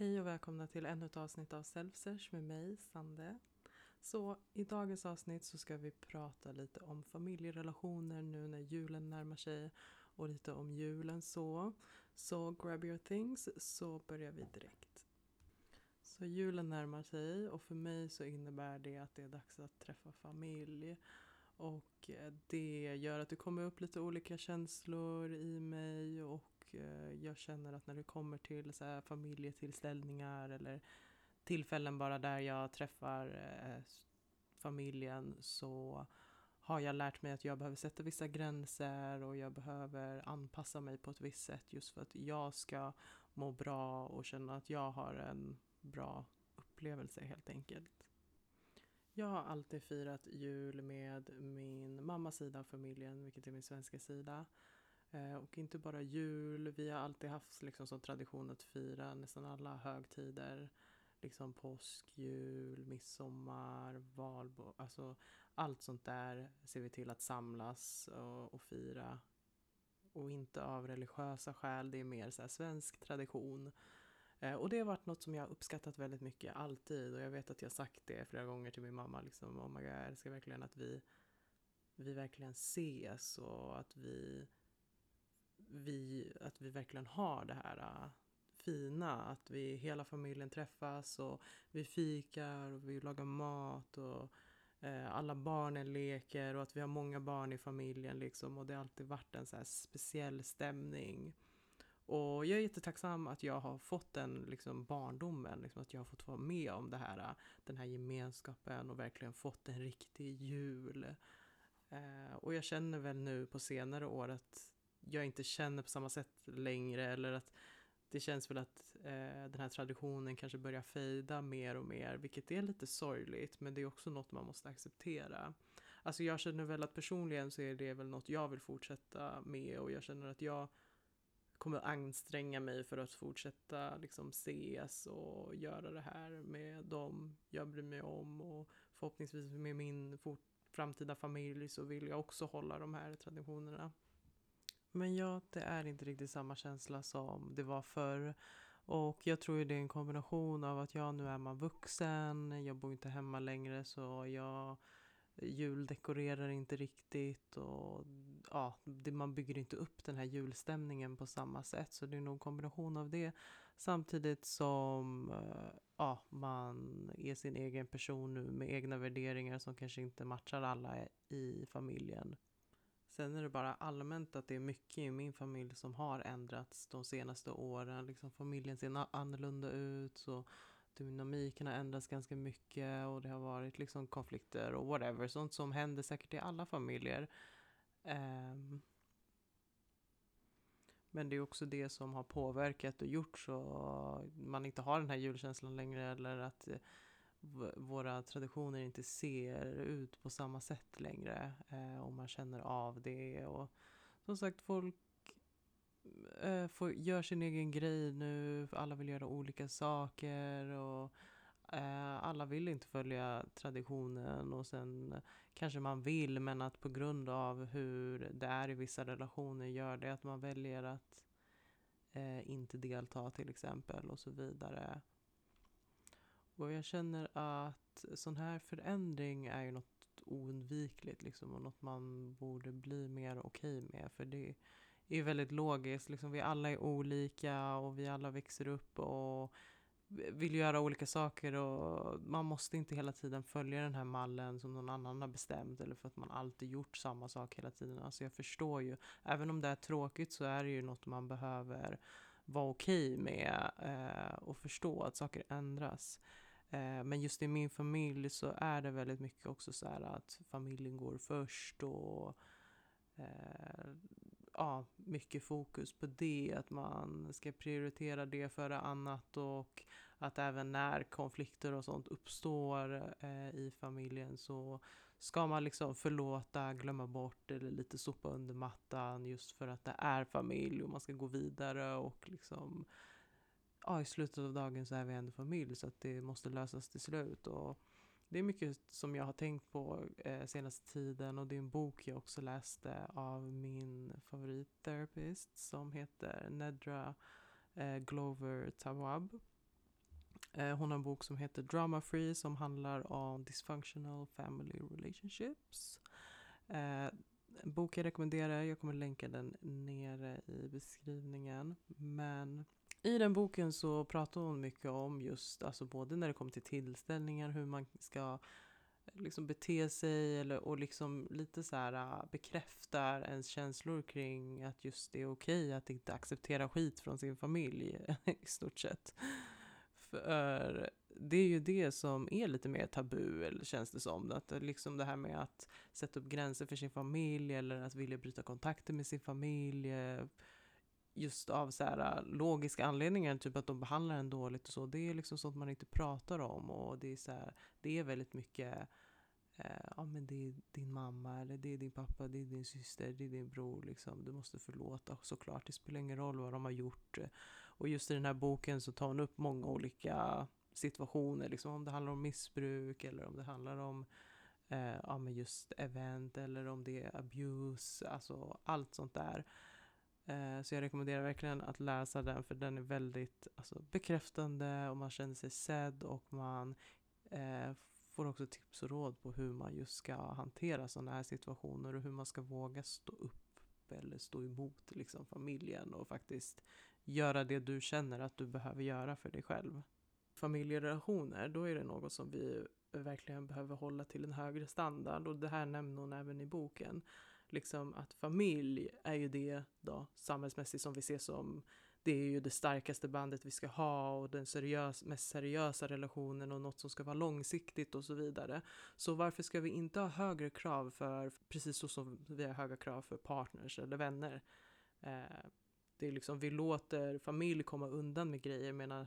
Hej och välkomna till ännu ett avsnitt av Selfsearch med mig, Sande. Så i dagens avsnitt så ska vi prata lite om familjerelationer nu när julen närmar sig och lite om julen så. Så grab your things så börjar vi direkt. Så julen närmar sig och för mig så innebär det att det är dags att träffa familj. Och eh, det gör att det kommer upp lite olika känslor i mig och eh, jag känner att när det kommer till så här familjetillställningar eller tillfällen bara där jag träffar eh, familjen så har jag lärt mig att jag behöver sätta vissa gränser och jag behöver anpassa mig på ett visst sätt just för att jag ska må bra och känna att jag har en bra upplevelse helt enkelt. Jag har alltid firat jul med min mammas sida av familjen, vilket är min svenska sida. Eh, och inte bara jul, vi har alltid haft liksom som tradition att fira nästan alla högtider. Liksom påsk, jul, midsommar, valborg, alltså allt sånt där ser vi till att samlas och, och fira. Och inte av religiösa skäl, det är mer så svensk tradition. Eh, och det har varit något som jag har uppskattat väldigt mycket, alltid. Och jag vet att jag sagt det flera gånger till min mamma, liksom, oh my God, jag älskar verkligen att vi, vi verkligen ses och att vi, vi, att vi verkligen har det här uh, fina, att vi hela familjen träffas och vi fikar och vi lagar mat och uh, alla barnen leker och att vi har många barn i familjen liksom och det har alltid varit en så här speciell stämning. Och jag är jättetacksam att jag har fått den liksom, barndomen, liksom, att jag har fått vara med om det här, äh, den här gemenskapen och verkligen fått en riktig jul. Eh, och jag känner väl nu på senare år att jag inte känner på samma sätt längre eller att det känns väl att eh, den här traditionen kanske börjar fejda mer och mer, vilket är lite sorgligt, men det är också något man måste acceptera. Alltså jag känner väl att personligen så är det väl något jag vill fortsätta med och jag känner att jag kommer anstränga mig för att fortsätta liksom ses och göra det här med dem jag bryr mig om och förhoppningsvis med min framtida familj så vill jag också hålla de här traditionerna. Men ja, det är inte riktigt samma känsla som det var förr. Och jag tror det är en kombination av att jag nu är man vuxen, jag bor inte hemma längre så jag juldekorerar inte riktigt och ja, det, man bygger inte upp den här julstämningen på samma sätt. Så det är nog en kombination av det. Samtidigt som eh, ja, man är sin egen person nu med egna värderingar som kanske inte matchar alla i familjen. Sen är det bara allmänt att det är mycket i min familj som har ändrats de senaste åren. Liksom familjen ser annorlunda ut. Så dynamiken har ändrats ganska mycket och det har varit liksom konflikter och whatever. Sånt som händer säkert i alla familjer. Um, men det är också det som har påverkat och gjort så man inte har den här julkänslan längre eller att eh, våra traditioner inte ser ut på samma sätt längre eh, och man känner av det. Och som sagt, folk eh, får, gör sin egen grej nu, alla vill göra olika saker och eh, alla vill inte följa traditionen och sen kanske man vill men att på grund av hur det är i vissa relationer gör det att man väljer att eh, inte delta till exempel och så vidare. Och jag känner att sån här förändring är ju något oundvikligt liksom och något man borde bli mer okej okay med för det är väldigt logiskt. Liksom, vi alla är olika och vi alla växer upp och vill göra olika saker och man måste inte hela tiden följa den här mallen som någon annan har bestämt eller för att man alltid gjort samma sak hela tiden. Alltså jag förstår ju, även om det är tråkigt så är det ju något man behöver vara okej okay med eh, och förstå att saker ändras. Eh, men just i min familj så är det väldigt mycket också så här att familjen går först och eh, ja, mycket fokus på det, att man ska prioritera det före annat och att även när konflikter och sånt uppstår eh, i familjen så ska man liksom förlåta, glömma bort eller lite sopa under mattan just för att det är familj och man ska gå vidare och liksom ja, i slutet av dagen så är vi ändå familj så att det måste lösas till slut. Och det är mycket som jag har tänkt på eh, senaste tiden och det är en bok jag också läste av min favorittherapist som heter Nedra eh, Glover Tawab. Eh, hon har en bok som heter Drama Free som handlar om dysfunctional family relationships. Eh, en bok jag rekommenderar, jag kommer länka den nere i beskrivningen. Men i den boken så pratar hon mycket om just, alltså både när det kommer till tillställningar, hur man ska eh, liksom bete sig eller, och liksom lite så här eh, bekräftar ens känslor kring att just det är okej att inte acceptera skit från sin familj i stort sett. För det är ju det som är lite mer tabu, eller känns det som. Att eh, liksom det här med att sätta upp gränser för sin familj eller att vilja bryta kontakter med sin familj. Just av så här, äh, logiska anledningar, typ att de behandlar en dåligt och så. Det är liksom sånt man inte pratar om och det är så här, det är väldigt mycket eh, ja men det är din mamma eller det är din pappa, det är din syster, det är din bror liksom. Du måste förlåta såklart, det spelar ingen roll vad de har gjort. Och just i den här boken så tar hon upp många olika situationer, liksom om det handlar om missbruk eller om det handlar om eh, ja, men just event eller om det är abuse, alltså allt sånt där. Eh, så jag rekommenderar verkligen att läsa den för den är väldigt alltså, bekräftande och man känner sig sedd och man eh, får också tips och råd på hur man just ska hantera sådana här situationer och hur man ska våga stå upp eller stå emot liksom, familjen och faktiskt göra det du känner att du behöver göra för dig själv. Familjerelationer, då är det något som vi verkligen behöver hålla till en högre standard och det här nämner hon även i boken. Liksom att familj är ju det då samhällsmässigt som vi ser som det är ju det starkaste bandet vi ska ha och den seriös, mest seriösa relationen och något som ska vara långsiktigt och så vidare. Så varför ska vi inte ha högre krav för, precis så som vi har höga krav för partners eller vänner? Eh, det är liksom, vi låter familj komma undan med grejer medan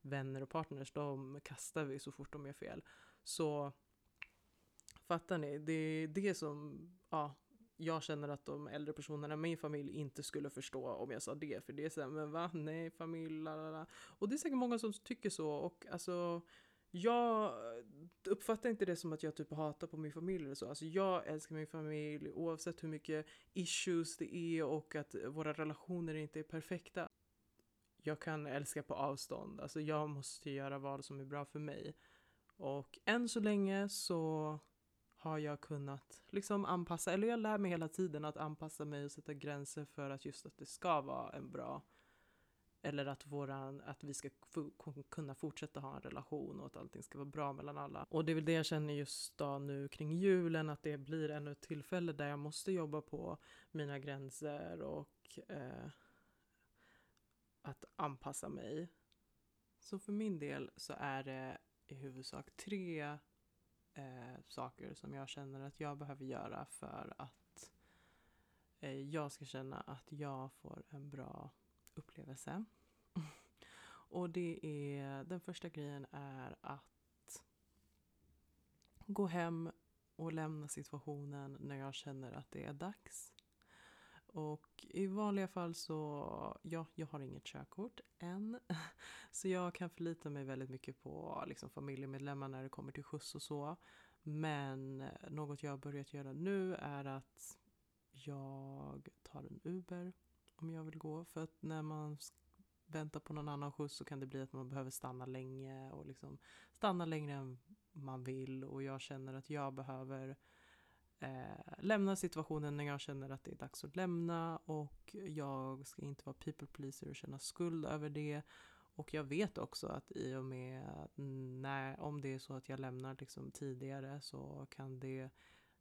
vänner och partners, de kastar vi så fort de gör fel. Så fattar ni? Det är det som, ja, jag känner att de äldre personerna i min familj inte skulle förstå om jag sa det. För det är såhär, men va? Nej, familj, lalala. Och det är säkert många som tycker så. Och alltså, jag uppfattar inte det som att jag typ hatar på min familj eller så. Alltså jag älskar min familj oavsett hur mycket issues det är och att våra relationer inte är perfekta. Jag kan älska på avstånd. Alltså jag måste göra vad som är bra för mig. Och än så länge så har jag kunnat liksom anpassa, eller jag lär mig hela tiden att anpassa mig och sätta gränser för att just att det ska vara en bra eller att, våran, att vi ska kunna fortsätta ha en relation och att allting ska vara bra mellan alla. Och det är väl det jag känner just då nu kring julen, att det blir ännu ett tillfälle där jag måste jobba på mina gränser och eh, att anpassa mig. Så för min del så är det i huvudsak tre eh, saker som jag känner att jag behöver göra för att eh, jag ska känna att jag får en bra upplevelse. och det är, den första grejen är att gå hem och lämna situationen när jag känner att det är dags. Och i vanliga fall så, ja, jag har inget körkort än. Så jag kan förlita mig väldigt mycket på liksom, familjemedlemmar när det kommer till skjuts och så. Men eh, något jag har börjat göra nu är att jag tar en Uber om jag vill gå. För att när man väntar på någon annan skjuts så kan det bli att man behöver stanna länge och liksom stanna längre än man vill. Och jag känner att jag behöver eh, lämna situationen när jag känner att det är dags att lämna och jag ska inte vara people pleaser och känna skuld över det. Och jag vet också att i och med när, om det är så att jag lämnar liksom tidigare så kan det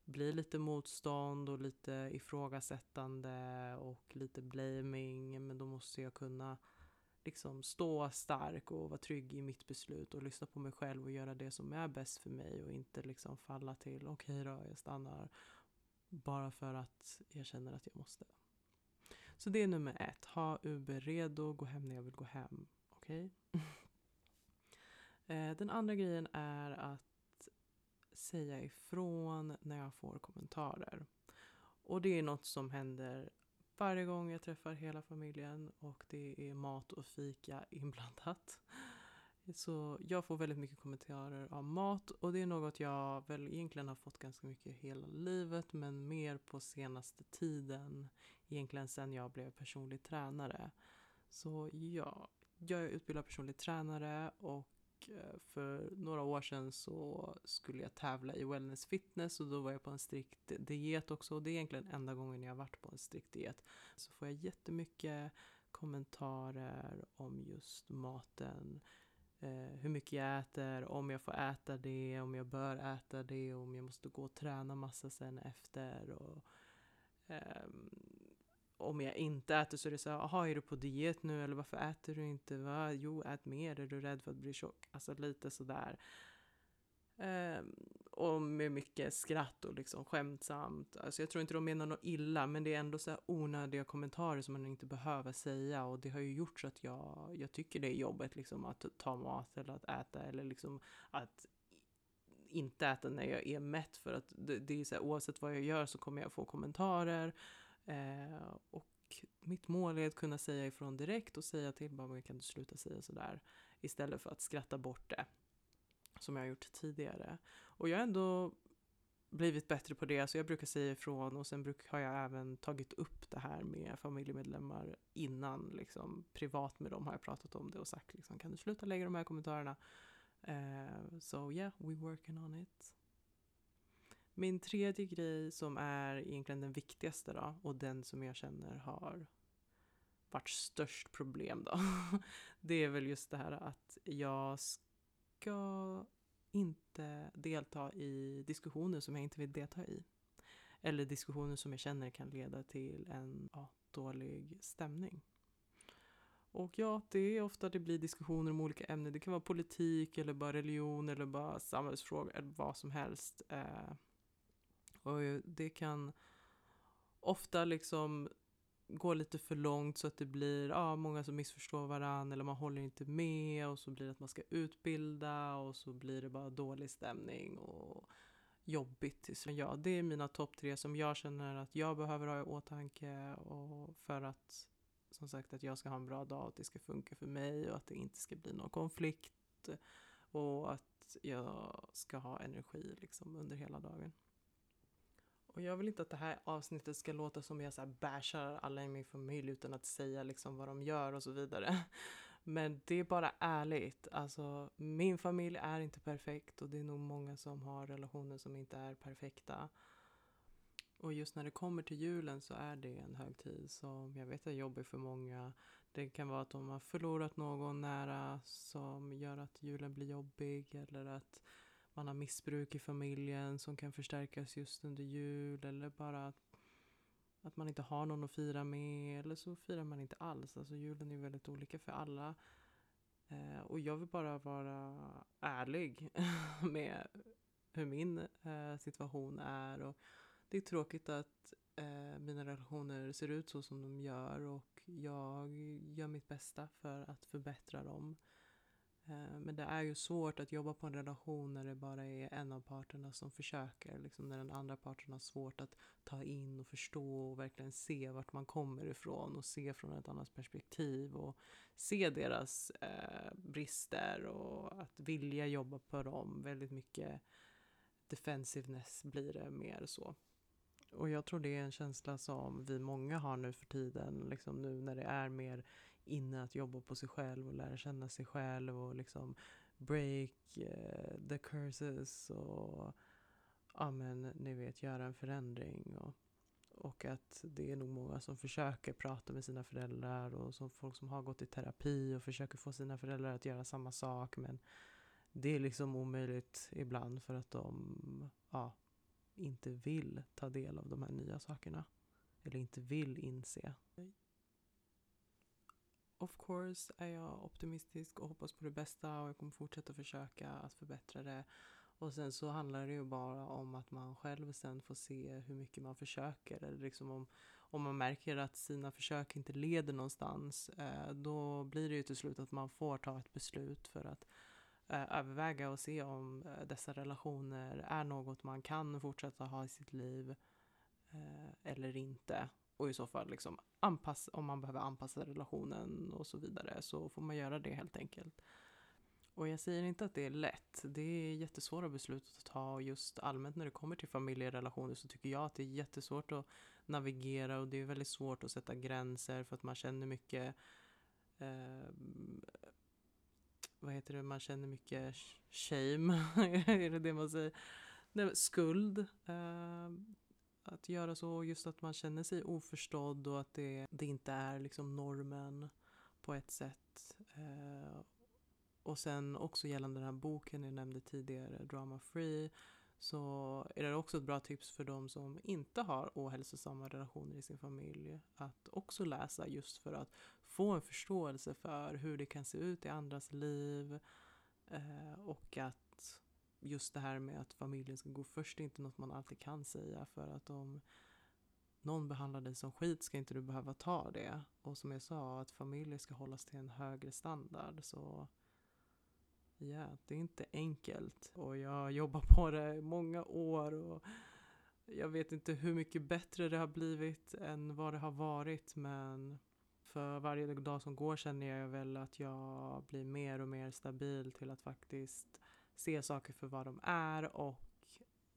bli lite motstånd och lite ifrågasättande och lite blaming. Men då måste jag kunna liksom stå stark och vara trygg i mitt beslut och lyssna på mig själv och göra det som är bäst för mig och inte liksom falla till okej okay då, jag stannar bara för att jag känner att jag måste. Så det är nummer ett. Ha Uber redo, gå hem när jag vill gå hem. Okej? Okay? Eh, den andra grejen är att säga ifrån när jag får kommentarer. Och det är något som händer varje gång jag träffar hela familjen och det är mat och fika inblandat. Så jag får väldigt mycket kommentarer av mat och det är något jag väl egentligen har fått ganska mycket hela livet men mer på senaste tiden. Egentligen sen jag blev personlig tränare. Så ja, jag är utbildad personlig tränare och eh, för några år sedan så skulle jag tävla i wellness fitness och då var jag på en strikt diet också och det är egentligen enda gången jag har varit på en strikt diet. Så får jag jättemycket kommentarer om just maten, eh, hur mycket jag äter, om jag får äta det, om jag bör äta det, om jag måste gå och träna massa sen efter. Och, ehm, om jag inte äter så är det så här, jaha är du på diet nu eller varför äter du inte? Va? Jo, ät mer, är du rädd för att bli tjock? Alltså lite sådär. Eh, och med mycket skratt och liksom skämtsamt. Alltså jag tror inte de menar något illa, men det är ändå så här onödiga kommentarer som man inte behöver säga och det har ju gjort så att jag, jag tycker det är jobbigt liksom att ta mat eller att äta eller liksom att inte äta när jag är mätt för att det, det är så här, oavsett vad jag gör så kommer jag få kommentarer eh, och mitt mål är att kunna säga ifrån direkt och säga till bara, kan du sluta säga sådär istället för att skratta bort det som jag har gjort tidigare. Och jag har ändå blivit bättre på det, så jag brukar säga ifrån och sen bruk, har jag även tagit upp det här med familjemedlemmar innan, liksom privat med dem har jag pratat om det och sagt liksom, kan du sluta lägga de här kommentarerna? Uh, so yeah, we working on it. Min tredje grej som är egentligen den viktigaste då och den som jag känner har varit störst problem då. det är väl just det här att jag ska inte delta i diskussioner som jag inte vill delta i. Eller diskussioner som jag känner kan leda till en ja, dålig stämning. Och ja, det är ofta det blir diskussioner om olika ämnen. Det kan vara politik eller bara religion eller bara samhällsfrågor eller vad som helst. Eh, och det kan ofta liksom gå lite för långt så att det blir ja, många som missförstår varandra eller man håller inte med och så blir det att man ska utbilda och så blir det bara dålig stämning och jobbigt. Så ja, det är mina topp tre som jag känner att jag behöver ha i åtanke och för att som sagt att jag ska ha en bra dag, och att det ska funka för mig och att det inte ska bli någon konflikt och att jag ska ha energi liksom under hela dagen. Och jag vill inte att det här avsnittet ska låta som jag så här bashar alla i min familj utan att säga liksom vad de gör och så vidare. Men det är bara ärligt. Alltså, min familj är inte perfekt och det är nog många som har relationer som inte är perfekta. Och just när det kommer till julen så är det en högtid som jag vet är jobbig för många. Det kan vara att de har förlorat någon nära som gör att julen blir jobbig eller att man har missbruk i familjen som kan förstärkas just under jul eller bara att, att man inte har någon att fira med eller så firar man inte alls. Alltså julen är väldigt olika för alla. Eh, och jag vill bara vara ärlig med hur min eh, situation är. Och det är tråkigt att eh, mina relationer ser ut så som de gör och jag gör mitt bästa för att förbättra dem. Eh, men det är ju svårt att jobba på en relation när det bara är en av parterna som försöker. Liksom när den andra parten har svårt att ta in och förstå och verkligen se vart man kommer ifrån och se från ett annat perspektiv och se deras eh, brister och att vilja jobba på dem. Väldigt mycket defensiveness blir det mer så. Och jag tror det är en känsla som vi många har nu för tiden, liksom nu när det är mer inne att jobba på sig själv och lära känna sig själv och liksom break uh, the curses och ja men ni vet göra en förändring och, och att det är nog många som försöker prata med sina föräldrar och som folk som har gått i terapi och försöker få sina föräldrar att göra samma sak men det är liksom omöjligt ibland för att de ja, inte vill ta del av de här nya sakerna eller inte vill inse of course är jag optimistisk och hoppas på det bästa och jag kommer fortsätta försöka att förbättra det. Och sen så handlar det ju bara om att man själv sen får se hur mycket man försöker. Eller liksom om, om man märker att sina försök inte leder någonstans, eh, då blir det ju till slut att man får ta ett beslut för att eh, överväga och se om eh, dessa relationer är något man kan fortsätta ha i sitt liv eh, eller inte och i så fall liksom anpassa, om man behöver anpassa relationen och så vidare så får man göra det helt enkelt. Och jag säger inte att det är lätt. Det är jättesvåra beslut att ta just allmänt när det kommer till familjerelationer så tycker jag att det är jättesvårt att navigera och det är väldigt svårt att sätta gränser för att man känner mycket eh, vad heter det, man känner mycket shame, är det det man säger? Nej, skuld. Eh, att göra så, just att man känner sig oförstådd och att det, det inte är liksom normen på ett sätt. Eh, och sen också gällande den här boken jag nämnde tidigare, Drama Free, så är det också ett bra tips för de som inte har ohälsosamma relationer i sin familj att också läsa just för att få en förståelse för hur det kan se ut i andras liv eh, och att just det här med att familjen ska gå först är inte något man alltid kan säga för att om någon behandlar dig som skit ska inte du behöva ta det. Och som jag sa, att familjer ska hållas till en högre standard. Så ja, det är inte enkelt. Och jag har jobbat på det i många år och jag vet inte hur mycket bättre det har blivit än vad det har varit. Men för varje dag som går känner jag väl att jag blir mer och mer stabil till att faktiskt se saker för vad de är och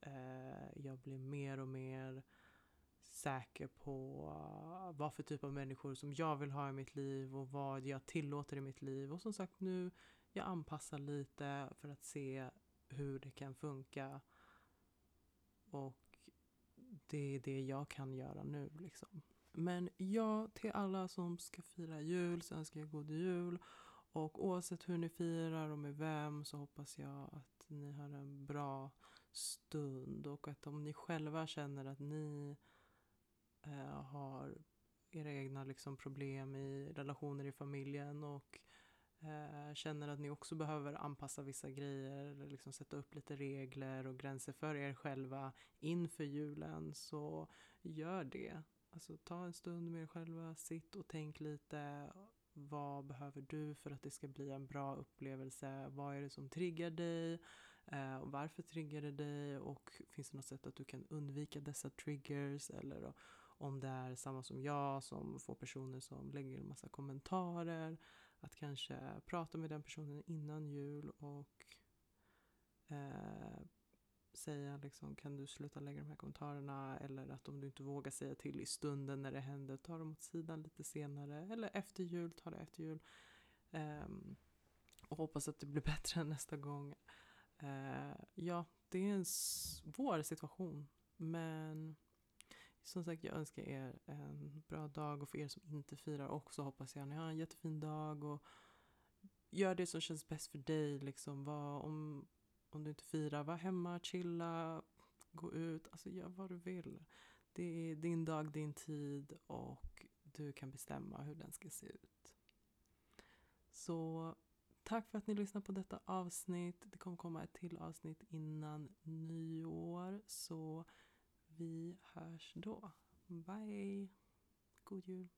eh, jag blir mer och mer säker på vad för typ av människor som jag vill ha i mitt liv och vad jag tillåter i mitt liv. Och som sagt nu, jag anpassar lite för att se hur det kan funka. Och det är det jag kan göra nu liksom. Men ja, till alla som ska fira jul så önskar jag god jul. Och oavsett hur ni firar och med vem så hoppas jag att ni har en bra stund. Och att om ni själva känner att ni eh, har era egna liksom, problem i relationer i familjen och eh, känner att ni också behöver anpassa vissa grejer, eller liksom sätta upp lite regler och gränser för er själva inför julen, så gör det. Alltså ta en stund med er själva, sitt och tänk lite. Vad behöver du för att det ska bli en bra upplevelse? Vad är det som triggar dig? Eh, och varför triggar det dig? Och finns det något sätt att du kan undvika dessa triggers? Eller om det är samma som jag som får personer som lägger en massa kommentarer. Att kanske prata med den personen innan jul och eh, säga liksom, kan du sluta lägga de här kommentarerna eller att om du inte vågar säga till i stunden när det händer, ta dem åt sidan lite senare eller efter jul, ta det efter jul. Um, och hoppas att det blir bättre nästa gång. Uh, ja, det är en svår situation men som sagt, jag önskar er en bra dag och för er som inte firar också hoppas jag ni har en jättefin dag och gör det som känns bäst för dig. Liksom. Var, om, om du inte firar, var hemma, chilla, gå ut, alltså gör vad du vill. Det är din dag, din tid och du kan bestämma hur den ska se ut. Så tack för att ni lyssnade på detta avsnitt. Det kommer komma ett till avsnitt innan nyår. Så vi hörs då. Bye! God jul!